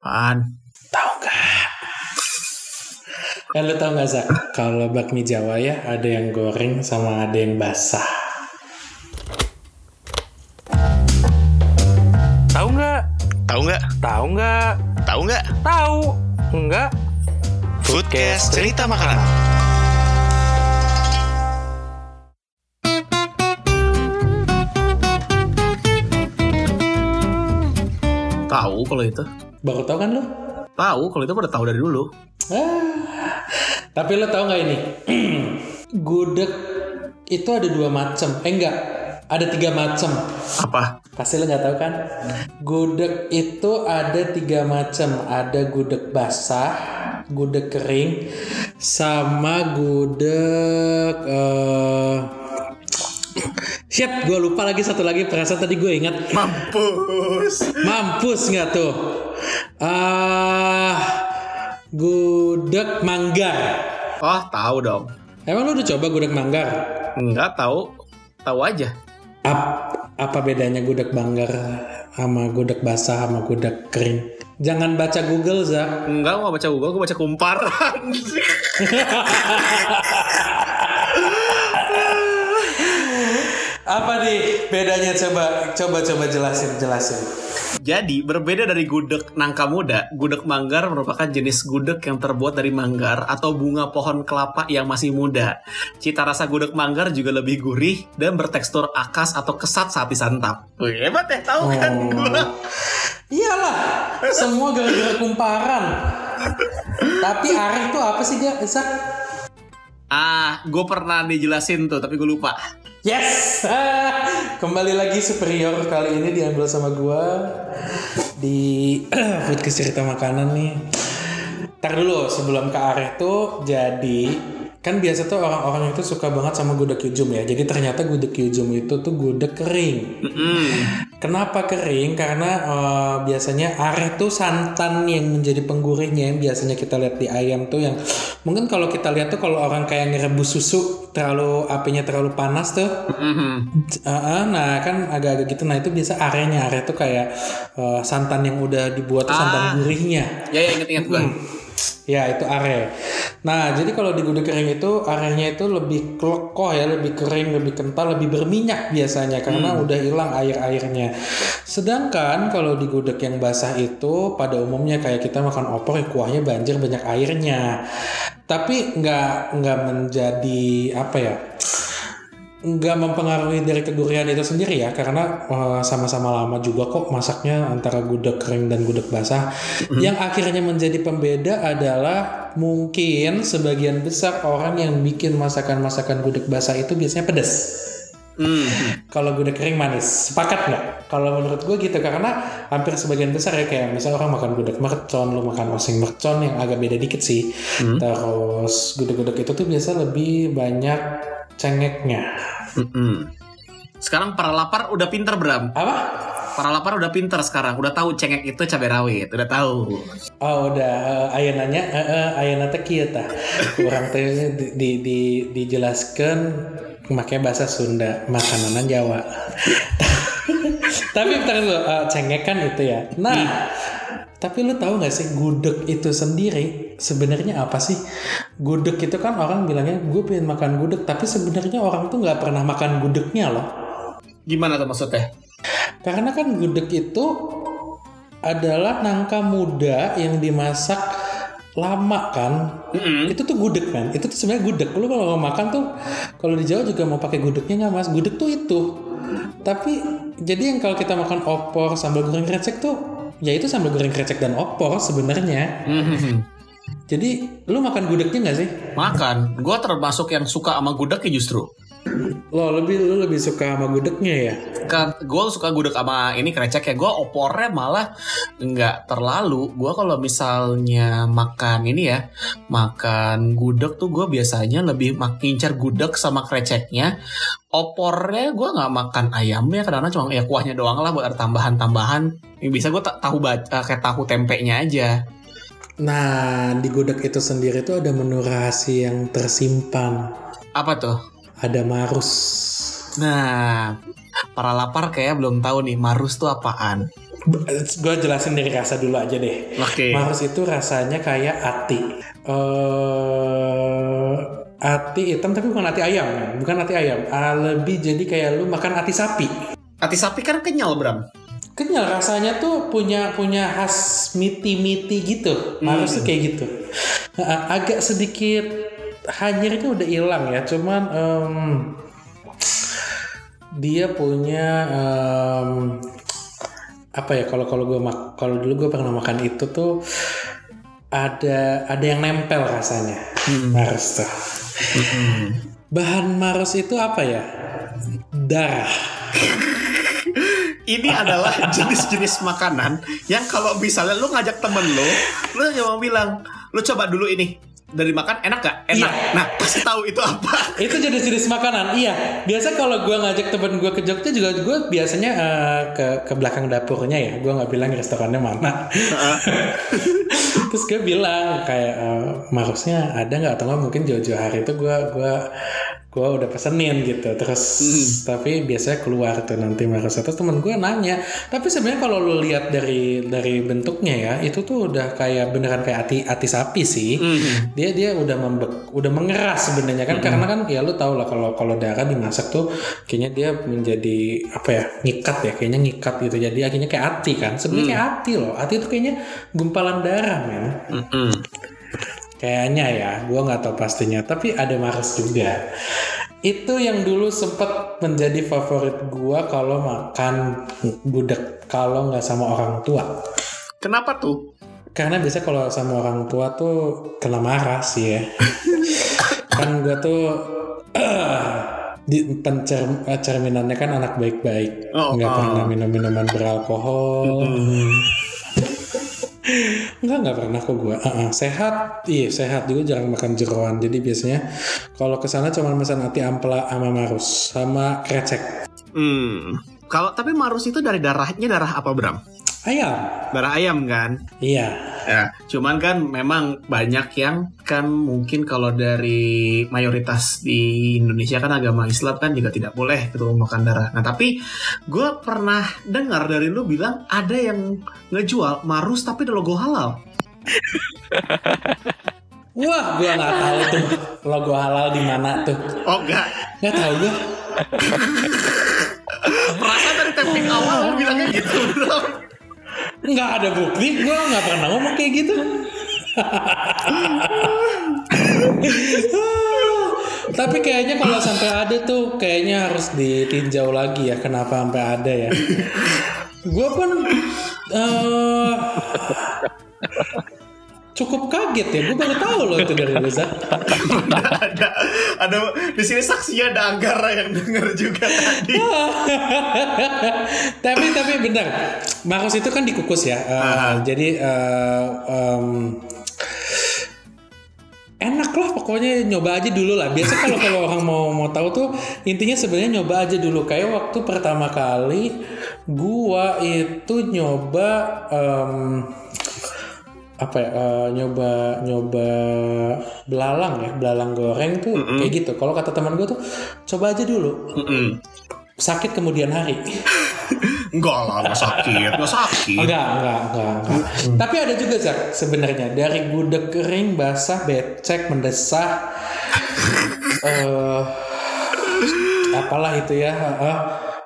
Apaan? Tahu nggak? Eh lu tau nggak Zak? Kalau bakmi Jawa ya ada yang goreng sama ada yang basah. Tahu nggak? Tahu nggak? Tahu nggak? Tahu nggak? Tahu nggak? Foodcast cerita makanan. Tahu kalau itu. Baru tau kan lu? Tahu kalau itu udah tahu dari dulu. Ah, tapi lo tau nggak ini? Gudeg itu ada dua macam. Eh enggak, ada tiga macam. Apa? Pasti lo nggak tahu kan? Gudeg itu ada tiga macam. Ada gudeg basah, gudeg kering, sama gudeg. eh Shit, gue lupa lagi satu lagi. Perasaan tadi gue ingat. Mampus. Mampus nggak tuh? Ah, gudeg manggar. Oh, tahu dong. Emang lu udah coba gudeg manggar? Enggak tahu. Tahu aja. Ap- apa bedanya gudeg manggar sama gudeg basah sama gudeg kering? Jangan baca Google, Zak. Enggak, gua nggak baca Google, gua baca kumparan. Apa nih bedanya? Coba, coba, coba jelasin, jelasin. Jadi, berbeda dari gudeg nangka muda, gudeg manggar merupakan jenis gudeg yang terbuat dari manggar atau bunga pohon kelapa yang masih muda. Cita rasa gudeg manggar juga lebih gurih dan bertekstur akas atau kesat saat disantap. Wih, hebat ya, tahu kan Oh. gua. Iyalah, semua gara-gara kumparan. Tapi areh itu apa sih dia, Zak? Ah, gue pernah dijelasin tuh, tapi gue lupa. Yes, kembali lagi superior kali ini diambil sama gua di podcast cerita makanan nih. Ntar dulu sebelum ke arah tuh jadi kan biasa tuh orang-orang itu suka banget sama gudeg yujum ya. Jadi ternyata gudeg yujum itu tuh gudeg kering. Mm-mm. Kenapa kering? Karena eh, biasanya areh tuh santan yang menjadi penggurihnya yang biasanya kita lihat di ayam tuh yang mungkin kalau kita lihat tuh kalau orang kayak ngerebus susu terlalu apinya terlalu panas tuh Mhm. Uh, uh, nah kan agak-agak gitu nah itu biasa arenya are tuh kayak uh, santan yang udah dibuat tuh santan Ah. gurihnya Ya, ya inget-inget gue. Ya itu are. Nah jadi kalau di gudeg kering itu arenya itu lebih klekoh ya lebih kering lebih kental lebih berminyak biasanya karena udah hilang air-airnya. Sedangkan kalau di gudeg yang basah itu pada umumnya kayak kita makan opor ya kuahnya banjir banyak airnya. Tapi nggak nggak menjadi apa ya nggak mempengaruhi dari kegurihan itu sendiri ya karena eh, sama-sama lama juga kok masaknya antara gudeg kering dan gudeg basah. Yang akhirnya menjadi pembeda adalah mungkin sebagian besar orang yang bikin masakan-masakan gudeg basah itu biasanya pedas Hmm. kalau gudeg kering manis sepakat nggak kalau menurut gue gitu karena hampir sebagian besar ya kayak misalnya orang makan gudeg mercon lu makan oseng mercon yang agak beda dikit sih terus gudeg-gudeg itu tuh biasa lebih banyak cengeknya Mm-mm. Sekarang para lapar udah pinter Bram. apa Para lapar udah pinter sekarang. Udah tahu cengek itu cabai rawit. Udah tahu. Oh udah uh, ayah nanya, uh, uh, ayah nanya tah. Kurang teh di, di, di- dijelaskan makanya bahasa Sunda, makanan Jawa. tapi bentar dulu, uh, cengek kan itu ya. Nah, tapi lu tahu nggak sih gudeg itu sendiri sebenarnya apa sih? Gudeg itu kan orang bilangnya gue pengen makan gudeg, tapi sebenarnya orang tuh nggak pernah makan gudegnya loh. Gimana tuh maksudnya? Karena kan gudeg itu adalah nangka muda yang dimasak lama kan. Mm-mm. Itu tuh gudeg kan. Itu tuh sebenarnya gudeg. Lu kalau mau makan tuh kalau di Jawa juga mau pakai gudegnya nggak mas? Gudeg tuh itu. Tapi jadi yang kalau kita makan opor sambal goreng krecek tuh ya itu sambal goreng krecek dan opor sebenarnya. Mhm. Jadi lu makan gudegnya nggak sih? Makan. Gue termasuk yang suka sama gudeg ya justru. Lo lebih lu lebih suka sama gudegnya ya? Kan gue suka gudeg sama ini krecek ya. Gue opornya malah nggak terlalu. Gue kalau misalnya makan ini ya, makan gudeg tuh gue biasanya lebih mak- ngincar gudeg sama kreceknya. Opornya gue nggak makan ayamnya karena cuma ya kuahnya doang lah buat ada tambahan-tambahan. Yang bisa gue tahu baca kayak tahu tempenya aja. Nah di gudeg itu sendiri tuh ada menu rahasia yang tersimpan. Apa tuh? Ada marus. Nah, para lapar kayak belum tahu nih marus tuh apaan. gue jelasin dari rasa dulu aja deh. Oke. Marus itu rasanya kayak ati. eh ati hitam tapi bukan ati ayam, kan? bukan ati ayam. Ah, lebih jadi kayak lu makan ati sapi. Hati sapi kan kenyal Bram. Kenyal rasanya tuh punya punya khas miti-miti gitu. Marus tuh kayak gitu. Ah, Agak sedikit hanyirnya udah hilang ya, cuman em, dia punya em, apa ya kalau kalau gue mak kalau dulu gue pernah makan itu tuh ada ada yang nempel rasanya. Mars. Tuh bahan Mars itu apa ya? Darah. Ini adalah jenis-jenis makanan yang kalau misalnya lu ngajak temen lu, lu cuma bilang, lu coba dulu ini dari makan enak gak? Enak. Iya. Nah, pasti tahu itu apa. itu jenis-jenis makanan iya biasa kalau gue ngajak temen gue ke Jogja juga gue biasanya eh, ke ke belakang dapurnya ya gue nggak bilang restorannya mana terus gue bilang kayak eh, marusnya ada nggak atau nggak mungkin jauh-jauh hari itu gue gua gue udah pesenin gitu terus tapi biasanya keluar tuh nanti marusnya terus temen gue nanya tapi sebenarnya kalau lu lihat dari dari bentuknya ya itu tuh udah kayak beneran kayak ati ati sapi sih. Dia dia udah membek udah mengeras sebenarnya kan karena kan ya lu tau lah kalau kalau darah dimasak tuh kayaknya dia menjadi apa ya ngikat ya kayaknya ngikat gitu. Jadi akhirnya kayak ati kan. Sebenarnya kayak ati loh. Ati itu kayaknya gumpalan darah men. Mm-mm. Kayaknya ya gua nggak tahu pastinya tapi ada Mars juga. Itu yang dulu sempat menjadi favorit gua kalau makan gudeg kalau nggak sama orang tua. Kenapa tuh? karena biasa kalau sama orang tua tuh kena marah sih ya. Kan gue tuh di pencer eh, cerminannya kan anak baik-baik. Oh, nggak oh. pernah minum minuman beralkohol nggak nggak pernah kok gue sehat. Iya sehat juga jarang makan jeroan. Jadi biasanya kalau ke sana cuma pesan hati ampela sama marus sama krecek. Hmm. Kalau tapi marus itu dari darahnya darah apa Bram? Ayam Darah ayam kan? iya Ya, cuman kan memang banyak yang kan mungkin kalau dari mayoritas di Indonesia kan agama Islam kan juga tidak boleh gitu makan darah. Nah tapi gue pernah dengar dari lu bilang ada yang ngejual marus tapi ada logo halal. wah gue nggak tahu tuh logo halal di mana tuh Oh enggak, nggak tahu gue perasaan dari tapping awal lu bilangnya gitu Bram. Nggak ada bukti. Gue nggak pernah ngomong kayak gitu. Tapi kayaknya kalau sampai ada tuh kayaknya harus ditinjau lagi ya kenapa sampai ada ya. Gue pun eh, cukup kaget ya gue baru tahu loh itu dari Reza ada ada di sini saksinya ada Anggara yang denger juga tadi. tapi tapi benar Markus itu kan dikukus ya Aha. jadi eh, em, enak lah pokoknya nyoba aja dulu lah biasa kalau kalau orang mau mau tahu tuh intinya sebenarnya nyoba aja dulu kayak waktu pertama kali gua itu nyoba em, apa ya eh, nyoba nyoba belalang ya belalang goreng tuh kayak gitu kalau kata teman gue tuh coba aja dulu Mm-mm. sakit kemudian hari Enggak lah, enggak sakit, enggak sakit. Enggak, enggak, enggak, enggak. Tapi ada juga Zak sebenarnya dari gudeg kering, basah, becek, mendesah, eh apalah itu ya. eh,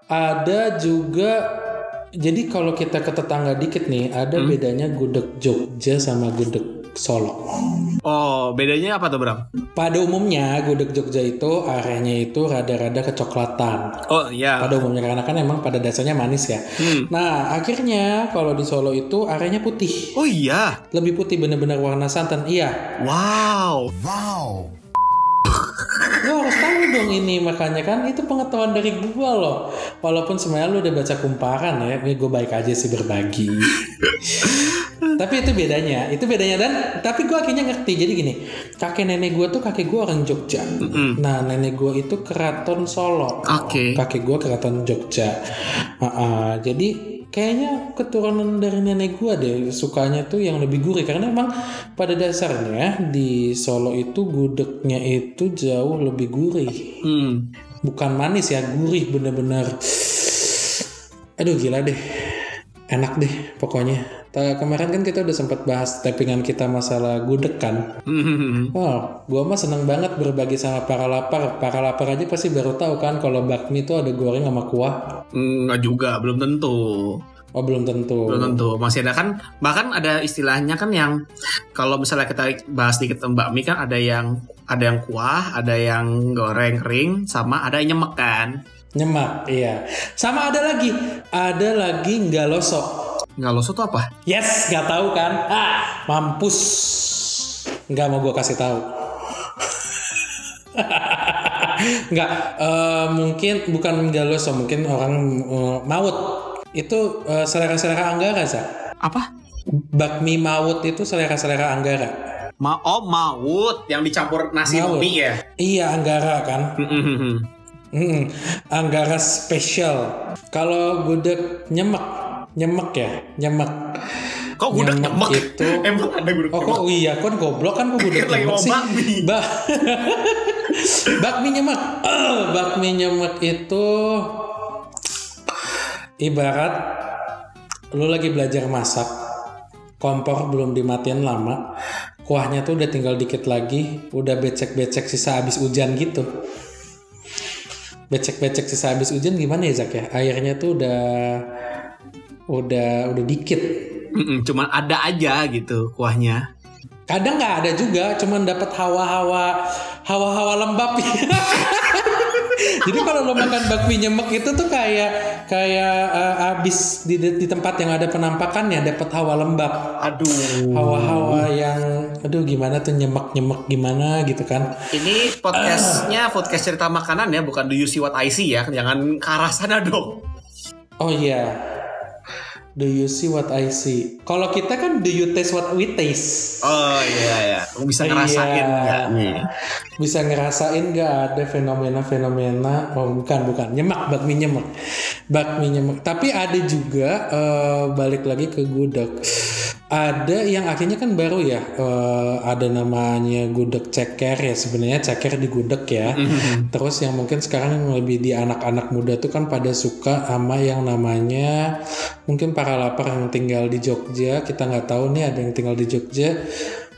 ada juga jadi kalau kita ke tetangga dikit nih, ada bedanya gudeg Jogja sama gudeg Solo. Oh, bedanya apa tuh, Bram? Pada umumnya gudeg Jogja itu areanya itu rada-rada kecoklatan. Oh, iya. Pada umumnya karena kan emang pada dasarnya manis ya. Nah akhirnya kalau di Solo itu areanya putih. Oh iya. lebih putih bener-bener warna santan iya Wow. harus tahu dong ini makanya kan itu pengetahuan dari gua loh. Walaupun sebenarnya lu udah baca kumparan ya ini gue baik aja sih berbagi. Tapi itu bedanya itu bedanya. Dan tapi gua akhirnya ngerti jadi gini kakek nenek gua tuh kakek gua orang Jogja. Nah nenek gua itu keraton Solo. Oke. kakek gua keraton Jogja. Ah, ah. jadi kayaknya keturunan dari nenek gua deh sukanya tuh yang lebih gurih. Karena emang pada dasarnya di Solo itu gudegnya itu jauh lebih gurih. Hmm. bukan manis ya gurih bener-bener. Aduh gila deh enak deh pokoknya. Ta- kemarin kan kita udah sempat bahas tappingan kita masalah gudeg kan. Hmm. Wah, gua mah seneng banget berbagi sama para lapar. Para lapar aja pasti baru tahu kan kalau bakmi itu ada goreng sama kuah. Enggak juga, belum tentu. Oh belum tentu. Belum tentu. Masih ada kan bahkan ada istilahnya kan yang kalau misalnya kita bahas dikit bakmi kan ada yang ada yang kuah, ada yang goreng kering, sama ada yang nyemek kan. Nyemak, iya. Sama ada lagi, ada lagi nggak losok. Nggak loso tuh apa? Yes, nggak tahu kan? Ah, mampus. Nggak mau gue kasih tahu. Nggak, eh, mungkin bukan galoso, mungkin orang eh, maut. Itu eh, selera-selera Anggara, Sa. Apa? Bakmi maut itu selera-selera Anggara. Ma oh maut yang dicampur nasi Maut. mie ya. Iya, Anggara kan. Hmm. Hmm, Anggara spesial. Kalau gudeg nyemek, nyemek ya, nyemek. Kok gudeg Nyemek nyemek? itu- Emang ada gudeg Oh nyemek? kok iya kan goblok kan kok gudeg nyemek mau sih. bakmi. Ba bakmi nyemek. Bakmi nyemek itu ibarat lu lagi belajar masak, kompor belum dimatiin lama, kuahnya tuh udah tinggal dikit lagi, udah becek-becek sisa habis hujan gitu. Becek-becek sisa habis hujan gimana ya Zak ya? Airnya tuh udah udah udah dikit. Mm-mm, cuman ada aja gitu kuahnya. Kadang nggak ada juga, cuman dapat hawa-hawa hawa-hawa lembab. Jadi kalau lo makan bakmi nyemek itu tuh kayak kayak eh, abis di, di tempat yang ada penampakannya dapat hawa lembab. Aduh. Hawa-hawa yang aduh gimana tuh nyemek-nyemek gimana gitu kan. Ini podcastnya podcast cerita makanan ya, bukan do you see what I see ya. Jangan ke arah sana dong. Oh iya. Do you see what I see? Kalau kita kan do you taste what we taste? Oh iya ya, bisa ngerasain Iya. nggak nih? bisa ngerasain nggak ada fenomena-fenomena oh bukan bukan nyemak bakmi nyemek bakmi nyemek tapi ada juga eh, balik lagi ke gudeg ada yang akhirnya kan baru ya eh, ada namanya gudeg ceker ya sebenarnya ceker di gudeg ya. Terus yang mungkin sekarang yang lebih di anak-anak muda tuh kan pada suka sama yang namanya mungkin para lapar yang tinggal di Jogja kita nggak tahu nih ada yang tinggal di Jogja.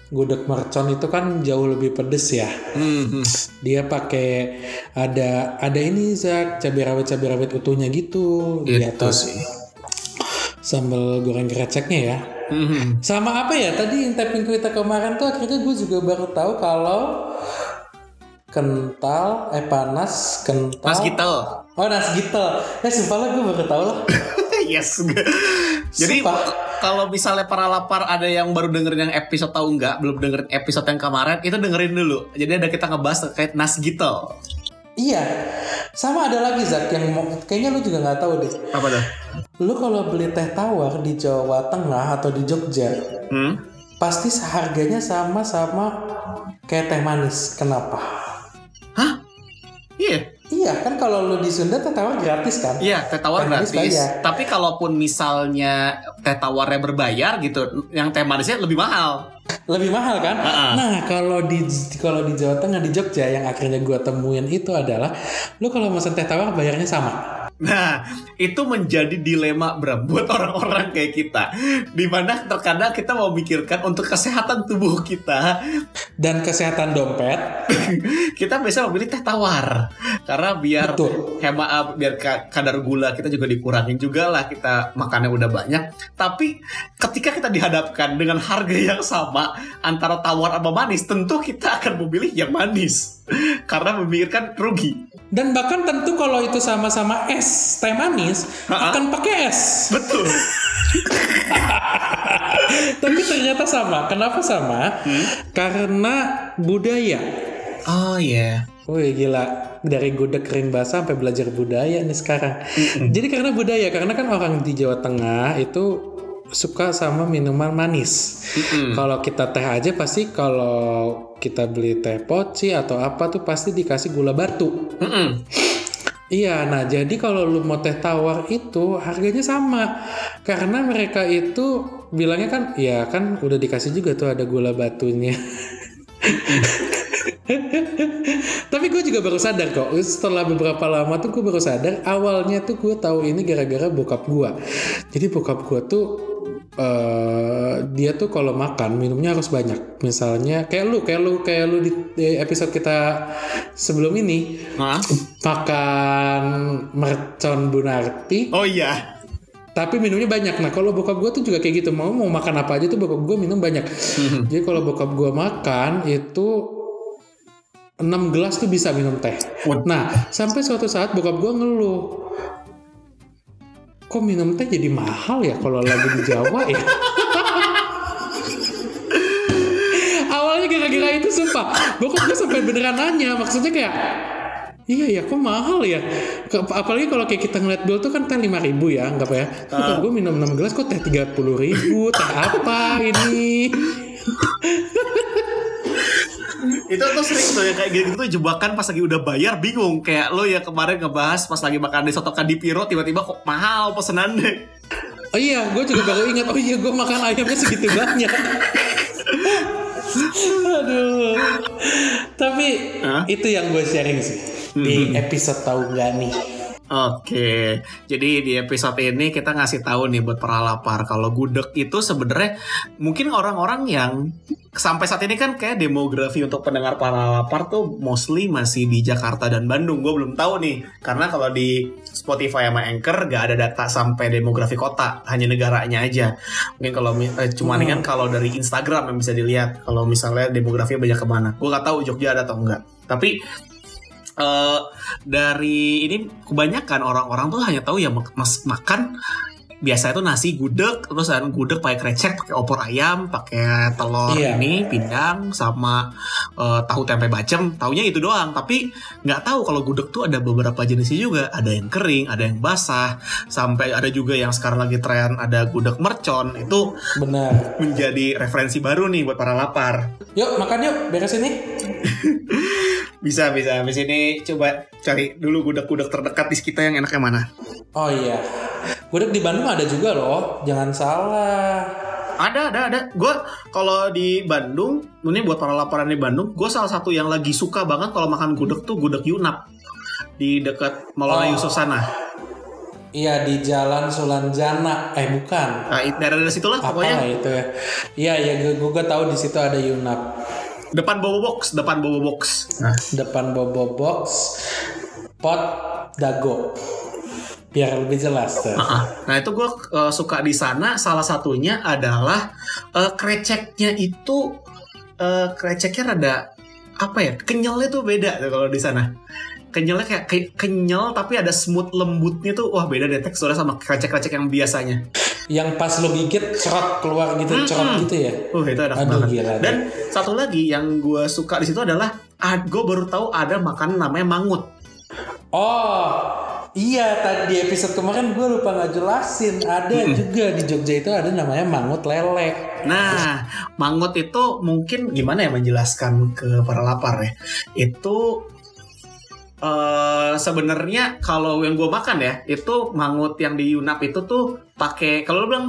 Gudeg mercon itu kan jauh lebih pedes ya. Mhm. dia pakai ada ada ini Zak cabai rawit cabai rawit utuhnya gitu. Di Itu atas sih. sambal goreng gereceknya ya Mhm. sama apa ya tadi yang tapping kita kemarin tuh akhirnya gue juga baru tahu kalau kental eh panas kental Mas Gitel. oh nas gitel eh sumpah lah gue baru tahu lah yes. Jadi kalau misalnya para lapar ada yang baru dengerin yang episode tahu nggak, belum dengerin episode yang kemarin, itu dengerin dulu. Jadi ada kita ngebahas terkait Nas Gitel. Iya sama ada lagi Zak yang mau, kayaknya lu juga nggak tahu deh Apa tuh? lu kalau beli teh tawar di Jawa Tengah atau di Jogja Hmm? pasti harganya sama sama kayak teh manis. Kenapa? Hah? Iya. Iya kan kalau lu di Sunda teh tawar gratis kan? Iya, teh tawar gratis. bayar. Tapi kalaupun misalnya teh tawarnya berbayar gitu, yang teh manisnya lebih mahal. Lebih mahal kan? Ha-ha. Nah kalau di kalau di Jawa Tengah di Jogja yang akhirnya gua temuin itu adalah lu kalau pesan teh tawar bayarnya sama. Nah, itu menjadi dilema Bram buat orang-orang kayak kita. Di mana terkadang kita mau mikirkan untuk kesehatan tubuh kita, Dan kesehatan dompet kita biasa memilih teh tawar. Karena biar Betul. hemat ah, biar ka- kadar gula kita juga dikurangin juga lah kita makannya udah banyak. Tapi ketika kita dihadapkan dengan harga yang sama antara tawar sama manis, tentu kita akan memilih yang manis. Karena memikirkan rugi. dan bahkan tentu kalau itu sama-sama es teh manis Ha-ha. akan pakai es. Betul. Tapi ternyata sama. Kenapa sama? Karena budaya. Oh iya. Wih gila dari gudeg kering basah sampai belajar budaya nih sekarang. Jadi karena budaya karena kan orang di Jawa Tengah itu suka sama minuman manis. Kalau kita teh aja pasti kalau kita beli teh poci atau apa tuh pasti dikasih gula batu. Mm-mm. Iya, nah jadi kalau lu mau teh tawar itu harganya sama karena mereka itu bilangnya kan ya kan udah dikasih juga tuh ada gula batunya. Tapi gue juga baru sadar kok setelah beberapa lama tuh gue baru sadar awalnya tuh gue tahu ini gara-gara bokap gue. Jadi bokap gue tuh eh dia tuh kalau makan minumnya harus banyak. Misalnya kayak lu, kayak lu, kayak lu di, di episode kita sebelum ini Hah? makan mercon Bunarti Oh iya. tapi minumnya banyak. Nah kalau bokap gue tuh juga kayak gitu mau mau makan apa aja tuh bokap gue minum banyak. Jadi kalau bokap gue makan itu 6 gelas tuh bisa minum teh. Nah sampai suatu saat bokap gue ngeluh. Kok minum teh jadi mahal ya kalau lagi di Jawa ya? Awalnya gara-gara itu sumpah. Bokap gue sampai beneran nanya Maksudnya kayak Iya ya kok mahal ya? Apalagi kalau kayak kita ngeliat dulu tuh kan teh 5 ribu ya Anggap ya. Bokap gue minum 6 gelas kok teh 30 ribu? Teh apa ini Itu tuh sering tuh yang kayak gitu tuh jebakan pas lagi udah bayar bingung. Kayak lo ya kemarin ngebahas pas lagi makan di sotokan di Piro tiba-tiba kok mahal pesenannya. Oh iya gue juga baru ingat. Oh iya gue makan ayamnya segitu banyak. Aduh. Tapi Hah? itu yang gue sharing sih Di episode tahu gak nih Oke, jadi di episode ini kita ngasih tahu nih buat para lapar kalau gudeg itu sebenarnya mungkin orang-orang yang sampai saat ini kan kayak demografi untuk pendengar para lapar tuh mostly masih di Jakarta dan Bandung. Gue belum tahu nih karena kalau di Spotify sama Anchor gak ada data sampai demografi kota, hanya negaranya aja. Mungkin kalau eh, cuman kan kalau dari Instagram yang bisa dilihat kalau misalnya demografi banyak ke mana. Gue gak tahu Jogja ada atau enggak. Tapi eh dari ini kebanyakan orang-orang tuh hanya tahu ya mas- makan biasa itu nasi gudeg terus ada gudeg pakai krecek pakai opor ayam pakai telur Iya. ini pindang sama eh, tahu tempe bacem. Taunya itu doang tapi nggak tahu kalau gudeg tuh ada beberapa jenisnya juga. Ada yang kering ada yang basah sampai ada juga yang sekarang lagi tren ada gudeg mercon. Itu Benar. menjadi referensi baru nih buat para lapar. Yuk makan yuk beres ini bisa bisa. Habis ini coba cari dulu gudeg-gudeg terdekat di kita yang enaknya mana. Oh iya. Gudeg di Bandung ada juga loh. Jangan salah. Ada, ada, ada. Gue kalau di Bandung, ini buat para laparan di Bandung, gue salah satu yang lagi suka banget kalau makan gudeg tuh gudeg Yunap. Di dekat Maulana Oh. Yusuf sana. Iya di Jalan Sulanjana. Eh bukan. Nah, daerah dari situ lah Apa pokoknya. lah itu ya? Iya ya gue, gue tahu di situ ada Yunap Depan Bobo Box, depan Bobo Box. Nah, Depan Bobo Box Pot Dago Biar lebih jelas tuh ah. nah itu gue suka di sana. Salah satunya adalah eh, kreceknya itu eh, kreceknya rada apa ya? Kenyalnya tuh beda tuh kalau di sana. Kenyalnya kayak ke- kenyal tapi ada smooth lembutnya tuh wah beda deh teksturnya sama krecek-krecek yang biasanya. Yang pas lo gigit cerot keluar gitu Cerot gitu ya Uh itu enak Aduh, banget. gila deh. Dan satu lagi yang gue suka di situ adalah, ah, gue baru tahu ada makanan namanya mangut. Oh Iya tadi di episode kemarin gue lupa nggak jelasin Ada juga di Jogja itu ada namanya mangut lele Nah, mangut itu mungkin gimana ya menjelaskan ke para lapar ya? Itu eh sebenarnya kalau yang gue makan ya, itu mangut yang di Yunap itu tuh pakai kalau lu bilang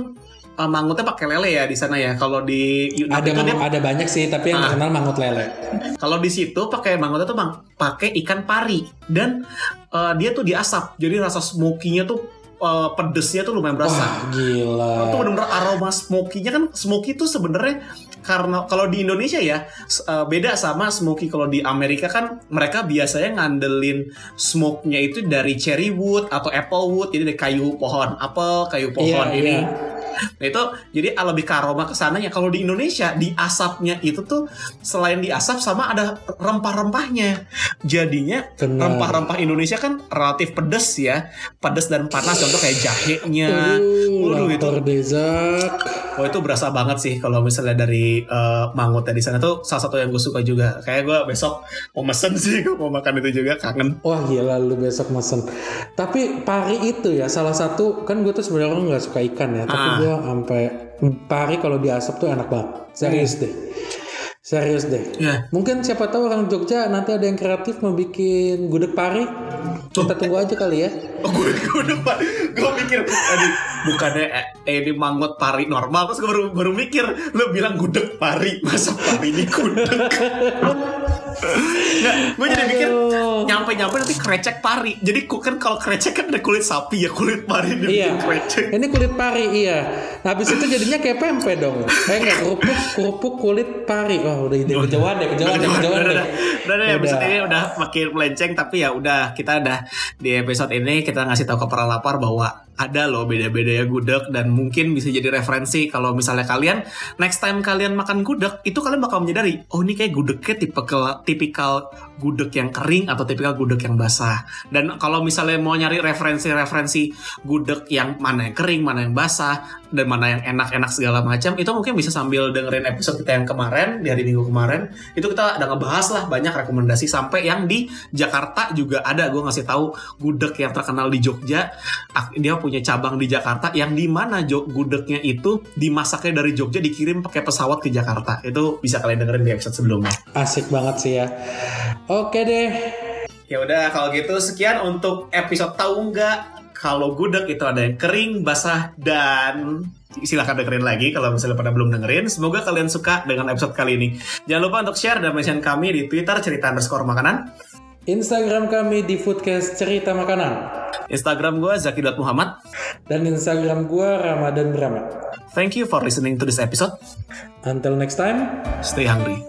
eh, mangutnya pakai lele ya di sana ya. Kalau di Yunap Ada itu dia mang- ada banyak sih tapi yang Ah. terkenal mangut lele Kalau di situ pakai mangutnya tuh bang pakai ikan pari dan eh, dia tuh diasap. Jadi rasa smokinya tuh eh, pedesnya tuh lumayan berasa. Wah gila Itu benar-benar aroma smoky-nya kan smoky itu sebenarnya karena kalau di Indonesia ya eh, beda sama smoky kalau di Amerika kan mereka biasanya ngandelin smoke-nya itu dari cherry wood atau apple wood jadi dari kayu pohon apel kayu pohon Iya, ini. iya. Nah itu jadi lebih ke aroma ke sananya. Kalau di Indonesia di asapnya itu tuh selain di asap sama ada rempah-rempahnya. Jadinya rempah-rempah Indonesia kan relatif pedes ya, pedes dan panas. Contoh kayak jahenya. Uh, Waduh itu, dezak. oh itu berasa banget sih kalau misalnya dari eh, mangutnya di sana tuh salah satu yang gue suka juga. Kayak gue besok mau mesen sih, gue mau makan itu juga kangen. Wah gila lu besok mesen. Tapi pari itu ya salah satu kan gue tuh sebenarnya nggak suka ikan ya, tapi Ah. gue sampai pari kalau diasap tuh enak banget. Serius deh. Serius deh. Ya. Mungkin siapa tahu orang Jogja nanti ada yang kreatif mau bikin gudeg pari. Kita tunggu aja kali ya. Oh, gue gue depan gue mikir aduh bukannya eh, eh, ini mangut pari normal terus gue baru baru mikir lo bilang gudeg pari masa pari ini gudeg Nggak, gue jadi mikir nyampe-nyampe nanti krecek pari. Jadi ku- kan kalau krecek kan ada kulit sapi ya, kulit pari Iya. dibikin krecek. Ini kulit pari iya. Nah, habis itu jadinya kayak pempek dong. Eh enggak kerupuk kerupuk kulit pari. Oh, udah ide kejauhan deh, kejauhan deh, kejauhan udah, deh. udah, udah, episode ini udah makin melenceng tapi ya udah kita udah di episode ini kita ngasih tahu ke para lapar bahwa ada loh beda-beda ya gudeg dan mungkin bisa jadi referensi kalau misalnya kalian next time kalian makan gudeg itu kalian bakal menyadari oh ini kayak gudegnya tipikal tipikal gudeg yang kering atau tipikal gudeg yang basah. Dan kalau misalnya mau nyari referensi-referensi gudeg yang mana yang kering mana yang basah dan mana yang enak-enak segala macam itu mungkin bisa sambil dengerin episode kita yang kemarin di hari minggu kemarin itu kita udah ngebahas lah banyak rekomendasi sampai yang di Jakarta juga ada gue ngasih tahu gudeg yang terkenal di Jogja dia punya cabang di Jakarta yang di mana gudegnya itu dimasaknya dari Jogja dikirim pakai pesawat ke Jakarta itu bisa kalian dengerin di episode sebelumnya Asik banget sih ya. Oke deh. Ya udah kalau gitu sekian untuk episode tahu nggak kalau gudeg itu ada yang kering, basah dan silahkan dengerin lagi kalau misalnya pada belum dengerin. Semoga kalian suka dengan episode kali ini. Jangan lupa untuk share dan mention kami di Twitter cerita underscore makanan. Instagram kami di Foodcast Cerita Makanan. Instagram gue zaki.muhammad. Dan Instagram gua Ramadan Brahma. Thank you for listening to this episode. Until next time. Stay hungry.